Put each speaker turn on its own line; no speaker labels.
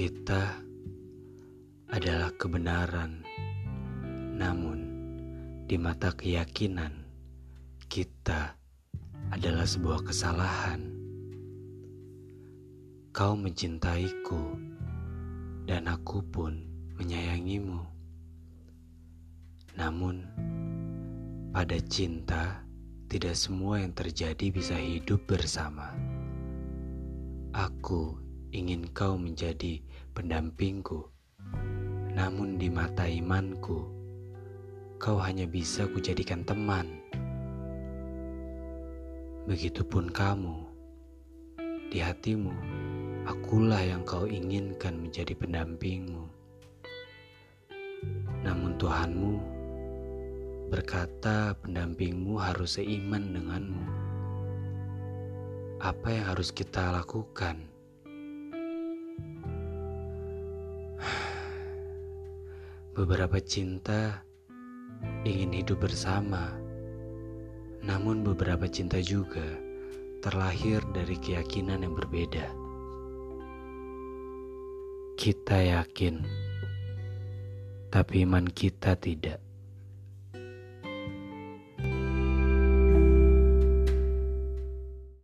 Kita adalah kebenaran, namun di mata keyakinan, kita adalah sebuah kesalahan. Kau mencintaiku, dan aku pun menyayangimu. Namun, pada cinta, tidak semua yang terjadi bisa hidup bersama. Aku ingin kau menjadi pendampingku, namun di mata imanku, kau hanya bisa kujadikan teman. Begitupun kamu, di hatimu, akulah yang kau inginkan menjadi pendampingmu. Namun Tuhanmu berkata pendampingmu harus seiman denganmu. Apa yang harus kita lakukan? Beberapa cinta ingin hidup bersama, namun beberapa cinta juga terlahir dari keyakinan yang berbeda. Kita yakin, tapi iman kita tidak.